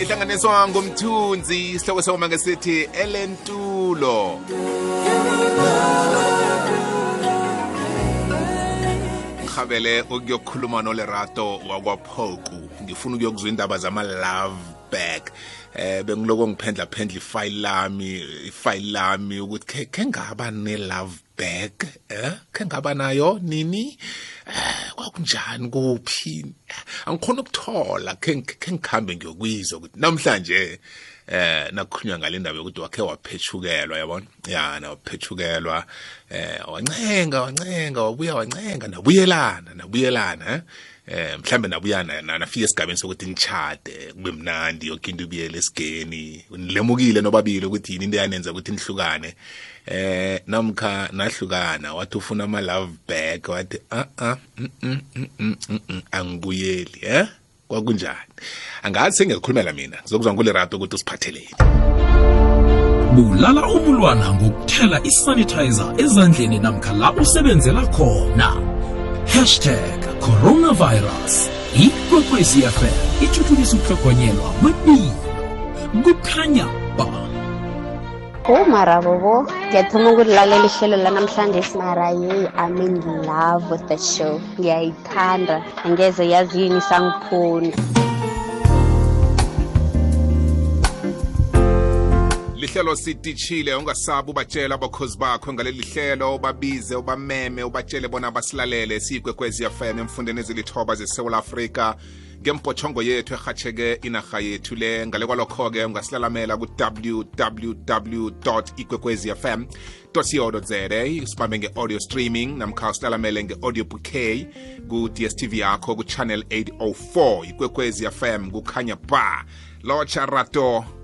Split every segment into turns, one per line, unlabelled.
ihlanganiswa ngumthunzi isihloko sokuma ngesithi elentulo ngihabele ukuyokhuluma nolerato wakwaphoku. Ngifuna ukuyokuzwa indaba zama-love back. Eh bengiloko ngiphendla phendla ifile lami ifile lami ukuthi ke ngaba ne love back eh? Ke ngaba nayo nini? Eh kwakunjani? Kuphi? Angikhona ukuthola ke ngikhambe ngiyokuyizwa ukuthi namhlanje eh nakukhulunywa ngale ndaba yokuthi wakhe waphethukelwa yabona? Ya nawaphethukelwa eh wancenga wancenga wabuya wancenga nabuyelana nabuyelana eh? Eh mhlambe nabuyana nafika esigabeni sokuthi nichade kube mnandi yonke into ibuyele esigeni. Nilemukile nobabili ukuthi yini into yanenza ukuthi nihlukane. Eh namkha nahlukana wathi ufuna ama love back wathi ah ah mm, angibuyeli eh kwakunjani? Angazi sengiyakhulumela mina ngizokuzwa ngulerato ukuthi usiphatheleni
bulala umulwana ngokuthela isanitizer ezandleni namkha la usebenzela khona. Hashtag coronavirus. Ikwekwecfm ithuthukisa ukuhlogonyelwa kwepilo. Kukhanya ba
Oh mara bobo, ngiyathoma ukulilalela ihlelo lanamhlanje mara yeyi I'm in love with the show. Ngiyayithanda. Angeze yazini sangiphuni.
Lihlelo sitishile ungasabi ubatshela abakhozi bakho ngaleli hlelo ubabize ubameme ubatshele bona basilalele siyigwekwezi fm emfundeni ezilithoba zesewula afrika. Ngembotshongo yethu erhatsheke inarha yethu le ngale kwalokho-ke ungasilalamela ku-www igwekwezi fm co za sibambe nge-audio streaming namkha usilalamele nge-audio bouquet ku-dstv yakho ku-channel 804 igwekwezi fm kukhanya ba. Lotsha rato.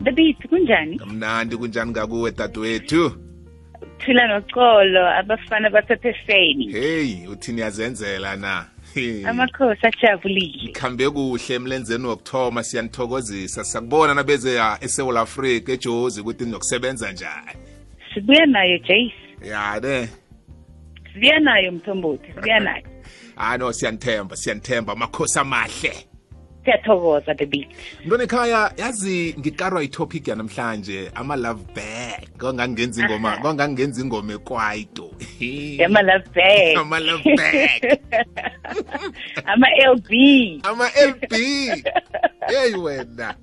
The beat kunjani?
Kamnandi kunjani ngakuwe dadewethu?
Thula noxolo abafana basepeseni
heyi uthi niyazenzela na? He.
amakhosi ajabulile.
Ikhambe kuhle emlenzeni wokuthoma siyanithokozisa sakubona nabeze ya esewula afrika ejozi ukuthi ninokusebenza njani.
Sibuya nayo jace
ya ne
sibuya nayo mthombothi sibuya nayo.
Hayi no siyanithemba siyanithemba. Amakhosi amahle.
Siyathokoza the beat
mntwana ekhaya yazi ngikarwa itopic yanamhlanje ama-love back kwangangenza ingoma kwangangenza ingoma ekwaito.
Ama-love back
ama-love back
ama-lb
ama-lb yeyi wena.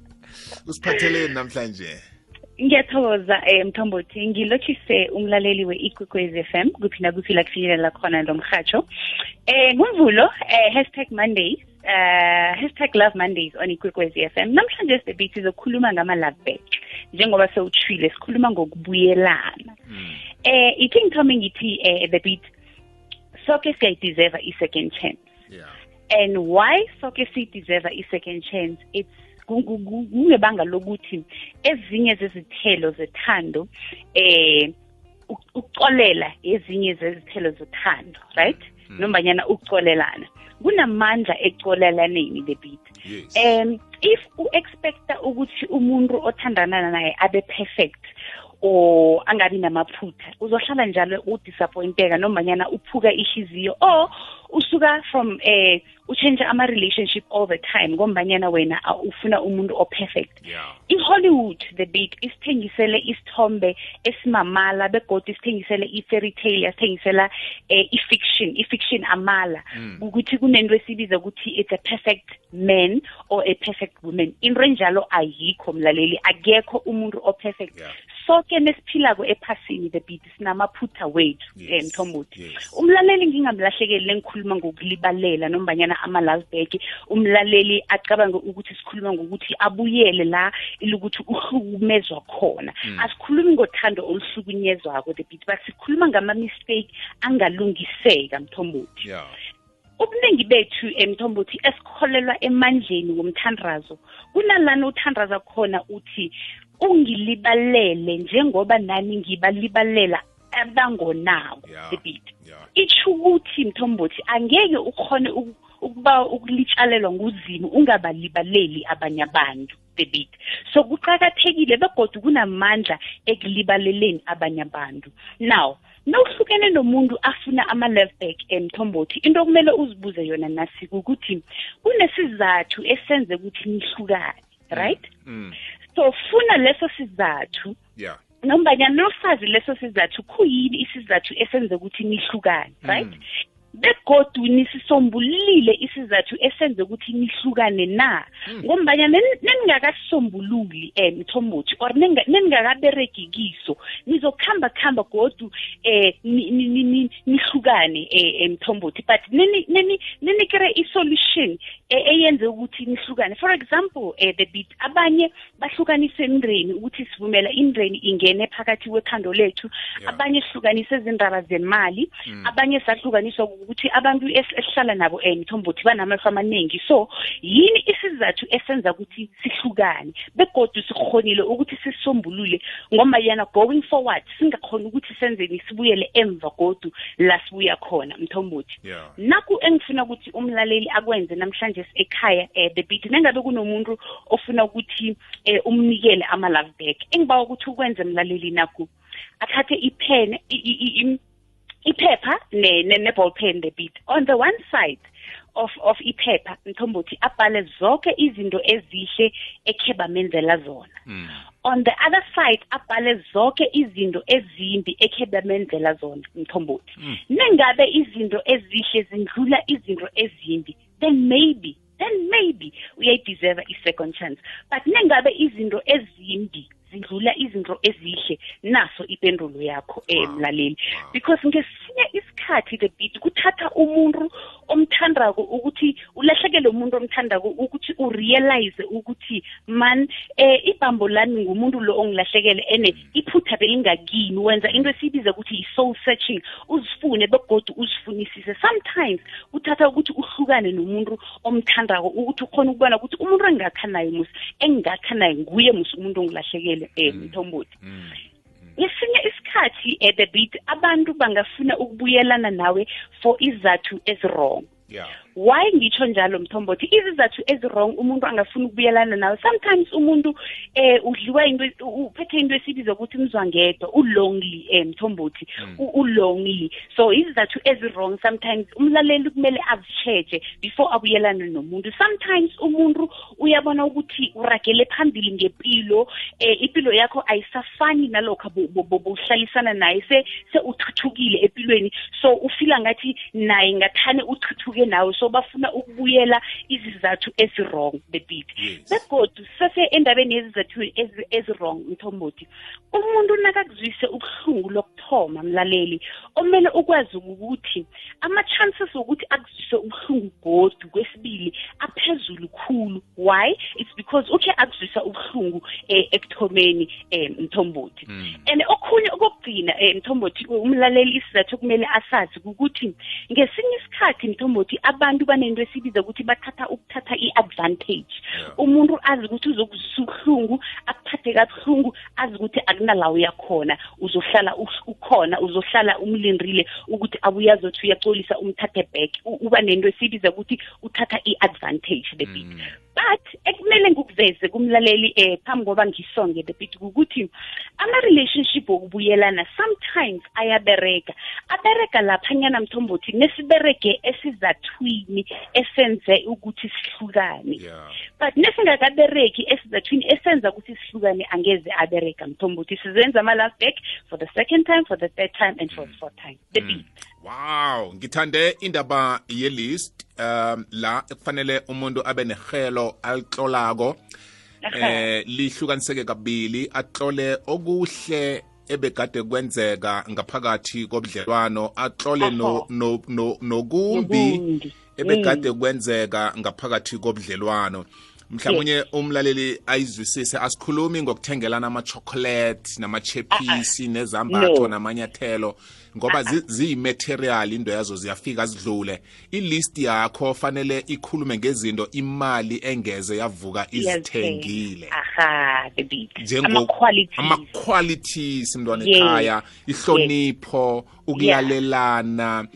Usiphatheleni namhlanje.
Ngiyathokoza um mthombothi ngilotshise umlaleli we-ikwekwez f m kuphi nakuphi la kufinyelela khona lo mhatsho um ngumvulo um hashtag mondays uh hashtag love mondays on ikwekwez f m. Namhlanje sibit sizokhuluma ngama-love back njengoba sewutshwile sikhuluma ngokubuyelana. Eh ithi ngithome ngithi eh the beat soke siyayideserve i-second chance.
Yeah.
And why soke siyideserve i-second chance? It's ku- ku- ku- kungebanga lokuthi ezinye zezithelo zethando eh uk- ukucolela ezinye zezithelo zothando right? Nombanyana ukucolelana. Kunamandla ecolelaneni the beat.
Yes.
Um if u-expecta ukuthi umuntu othandana naye abe perfect or angabi namaphutha uzohlala njalo udisappointeka nombanyana uphuka ihliziyo or usuka from eh uchange ama-relationship all the time ngombanyana wena uh, ufuna umuntu o-perfect.
Yeah.
I-hollywood the big isithengisele isithombe esimamala begodwa isithengisele i-fairy tale yasithengisela eh, i-fiction i-fiction amala. Ukuthi kunento esibiza ukuthi it's a perfect man or a perfect woman. Into enjalo ayikho mlaleli. Akekho umuntu o-perfect
Yeah.
soke nesiphilako ephasini the beat sinamaphutha wethu
Yes,
um mthombothi.
Yes.
umlaleli ngingamlahlekeli lengikhuluma ngokulibalela nombanyana ama-lasbek umlaleli acabange ukuthi sikhuluma ngokuthi abuyele la ilukuthi uhlukumezwa khona. Asikhulumi ngothando oluhlukunyezwako the beat but sikhuluma ngama-mistake angalungiseka mthombothi.
Yeah.
Ubuningi bethu emthombothi esikholelwa emandleni womthandazo kunalana uthandaza khona uthi ungilibalele njengoba nami ngibalibalela abangonawo
Yeah.
the beat
yeah.
Itsho ukuthi mthombothi angeke ukhone uku- ukuba ukulitshalelwa nguzimu ungabalibaleli abanye abantu the beat so kuqakathekile begodwa kunamandla ekulibaleleni abanye abantu. Now nawuhlukene nomuntu afuna ama-love back emthombothi into okumele uzibuze yona nasi ukuthi kunesizathu esenze ukuthi nihlukane right
mm.
so funa leso sizathu
yeah
nombanyana nosazi leso sizathu kuyini isizathu esenza ukuthi nihlukane right
Mm.
Begodu nisisombululile isizathu esenze ukuthi nihlukane na? Ngombana neningakasombululi um mthombothi or nenga- neningakaberegi kiso nizokuhamba kuhamba godu eh ni- ni- ni- ni- nihlukane eh mthombothi. But nini nini ninikere i-solution eh, eyenze ukuthi nihlukane. For example eh the bit abanye bahlukanise indreni ukuthi sivumela indreni ingene phakathi wekhando lethu.
Yeah.
abanye sihlukanise izindaba zemali. Abanye sahlukaniswa ukuthi abantu es- esihlala nabo um mthombothi banamehlo amaningi. So yini isizathu esenza ukuthi sihlukane? Begodu sikhonile ukuthi sisombulule ngoba yana going forward singakhona ukuthi senzeni sibuyele emva godu la sibuya khona mthombothi
yeah.
Naku engifuna ukuthi umlaleli akwenze namhlanje ekhaya eh the beat nengabe kunomuntu ofuna ukuthi eh umnikele ama love back engibawa ukuthi ukwenze mlaleli naku athathe ipen i- i- i- im- iphepha ne ne, ne ball pen the beat. On the one side of of iphepha mthombothi abhale zonke izinto ezihle ekheba menzela zona.
Mm.
on the other side abhale zonke izinto ezimbi ekhe bamenzela zona mthombothi. Nengabe izinto ezihle zindlula izinto ezimbi then maybe then maybe uyayideserve i-second chance. But nengabe izinto ezimbi zindlula izinto ezihle naso ipendulo yakho
Wow.
um mlaleli because ngesinye isikhathi the beat kuthatha umuntu omthandako ukuthi ulahlekele umuntu omthandako ukuthi urealize ukuthi man eh ibambo lami ngumuntu lo ongilahlekele ene iphutha belingakini. Wenza into esiyibiza ukuthi i-soul searching uzifune begodu uzifunisise. Sometimes kuthatha ukuthi uhlukane nomuntu omthandako ukuthi ukhona ukubona ukuthi umuntu engakha naye musi engakha naye nguye musi umuntu ongilahlekele um mthombothi.
Mm.
Isikhathi at the beat abantu bangafuna ukubuyelana nawe for izathu ezirong
yeah
why ngitsho njalo mthombothi izizathu ezirong umuntu angafuna ukubuyelana nawe? Sometimes umuntu eh udliwa into uphethe into esibiza ukuthi mzwangedwa ulonely eh mthombothi u- ulonely. So izizathu ezirong sometimes umlaleli kumele azitsheje before abuyelane nomuntu. Sometimes umuntu uyabona ukuthi uragele phambili ngempilo eh impilo yakho ayisafani nalokho bo- bo- bo- bohlalisana naye se se uthuthukile empilweni so ufila ngathi naye ngathane uthuthuke nawe. So bafuna ukubuyela izizathu ezirong the beat
Yes.
begodu sase endabeni yezizathu ezi- ezirong mthombothi umuntu nakakuzwise ubuhlungu lokuthoma mlaleli omele ukwazi ukuthi ama-chances wokuthi akuzwise ubuhlungu godu kwesibili aphezulu khulu why it's because ukhe akuzwisa ubuhlungu eh, ekuthomeni um mthombothi
Mm.
and okhunye okokugcina um mthombothi umlaleli isizathu okumele asazi ukuthi ngesinye isikhathi mthombothi abantu banento esibiza ukuthi bathatha ukuthatha i-advantage
Yeah.
umuntu azi ukuthi uzokuzwisa ubuhlungu akuphathe kabuhlungu azi ukuthi akunala uyakhona uzohlala uhl- ukhona uzohlala umlindrile ukuthi abuye azothi uyacolisa umthathe back U- uba nento esibiza ukuthi uthatha i-advantage the bit
Mm.
But ekumele ngikuveze kumlaleli eh phambi koba ngisonge the bit ukuthi ama-relationship wokubuyelana sometimes ayabereka abereka laphanyana mthombothi nesiberege esizathwini esenze ukuthi sihlukane.
Yeah.
But nesingakabereki esizathwini esenza ukuthi sihlukane angeze abereka mthombothi. Sizenza ama-last back for the second time for the third time and for the fourth time. The beat
wow ngithande indaba yelist um la ekufanele umuntu abe nehelo alitlolako eh lihlukaniseke kabili atlole okuhle ebegade kwenzeka ngaphakathi kobudlelwano atlole nokumbi ebegade kwenzeka ngaphakathi kobudlelwano. Mhlawumnye umlaleli ayizwisise asikhulumi ngokuthengelana ama-chocolate nama-chepisi nezambatho namanyathelo. Ngoba zi- ziyimaterial into yazo ziyafika zidlule. I-list yakho fanele ikhulume ngezinto imali engeze yavuka izithengile.
Aha the beat
Njengo-
ama-qualities.
Mntwana ekhaya ihlonipho ukulalelana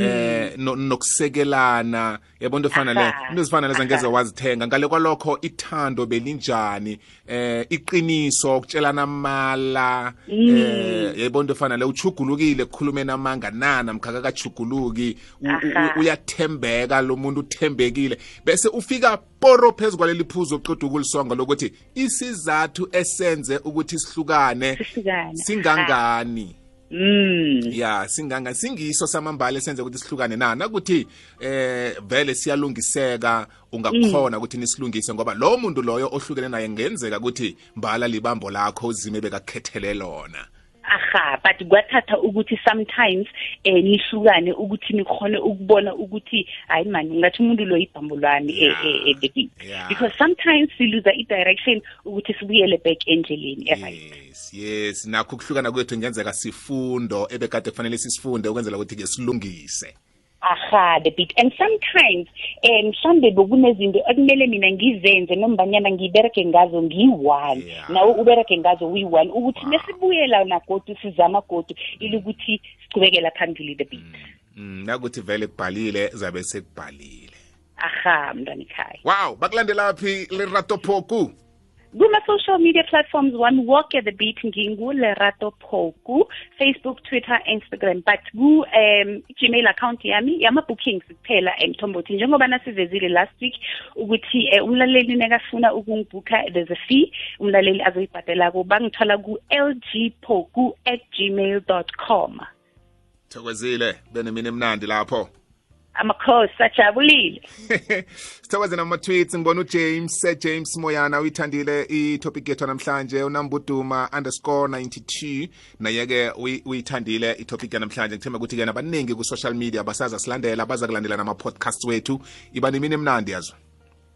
eh no- nokusekelana. Yabo into efana le into ezifana lezi
ngeze
wazithenga. Ngale kwalokho ithando belinjani? Eh iqiniso ukutshelana amala eh yabo into efana le uchugulukile ekukhulumeni amanga nana mkhaka kachuguluki u- u-
Aha.
uyathembeka lo muntu uthembekile. Bese ufika poro phezu kwaleli phuzo oqeda ukulisonga lokuthi isizathu esenze ukuthi sihlukane singangani?
Mm.
Ya singanga singiso samambala esenze ukuthi sihlukane na? Nakuthi eh vele siyalungiseka ungakhona ukuthi nisilungise ngoba lo muntu loyo ohlukene naye ngenzeka ukuthi mbala libambo lakho uzime bekakhethele lona.
Aha but kwathatha ukuthi sometimes eh nihlukane ukuthi nikhone ukubona ukuthi hayi man ngathi umuntu lo ibhambo lwami eh,
Yeah.
eh, eh, the beat
Yeah.
because sometimes we lose i direction ukuthi sibuyele back endleleni right
yes yes nakho ukuhlukana kwethu ngenzeka sifundo ebekade kufanele sisifunde ukwenzela ukuthi-ke silungise
aha the beat and sometimes um mhlambe bekunezinto ekumele mina ngizenze nombanyana ngibereke ngazo ngiyi-one.
Yeah.
nawe ubereke ngazo uyi-one. Ukuthi nesibuyela nagodu sizama godu ilukuthi sichubekela phambili the beat.
Mm, nakuthi vele kubhalile zabe sekubhalile.
Aha mntwana ekhaya.
Wow bakulandelaphi lerato phoku
kuma-social media platforms one walk at the beat ngingulerato phoku facebook twitter instagram. But ku-um gmail account yami yama-bookings kuphela emthombothi njengoba nasivezile last week ukuthi um umlaleli nekafuna ukungibhukha there's a fee umlaleli azoyibhadelako. Bangithola ku-lg phoku at gmail com.
Thokozile benemini emnandi lapho.
Amakhosi ajabulile
sithokoze nama-tweets ngibona ujames james moyana uyithandile itopic yethu namhlanje unambuduma underscore 92 naye-ke uyi- uyithandile itopic yanamhlanje. Ngithemba ukuthi-ke nabaningi ku-social media basaza silandela baza kulandela nama-podcast wethu. Iba nemini emnandi yazo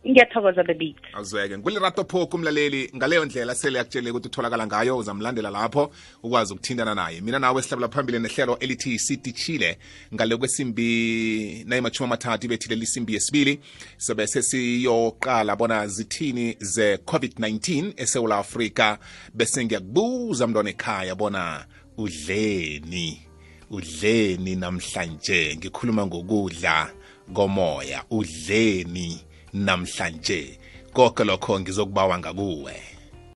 ngiyathokoza the beat
awuzweke ngulirato phoko umlaleli ngaleyo ndlela sele yakutshele ukuthi utholakala ngayo uzamlandela lapho ukwazi ukuthindana naye. Mina nawe sihlabela phambili nehlelo elithi sitichile ngale kwesimbi nayimachumi amathathu ibethile lisimbi yesibili. Sobe sesiyoqala bona zithini ze-covid-19 esewula afrika bese ngiyakubuza mntwana ekhaya bona udleni udleni namhlanje? Ngikhuluma ngokudla komoya udleni namhlanje. Konke lokho ngizokubawa ngakuwe.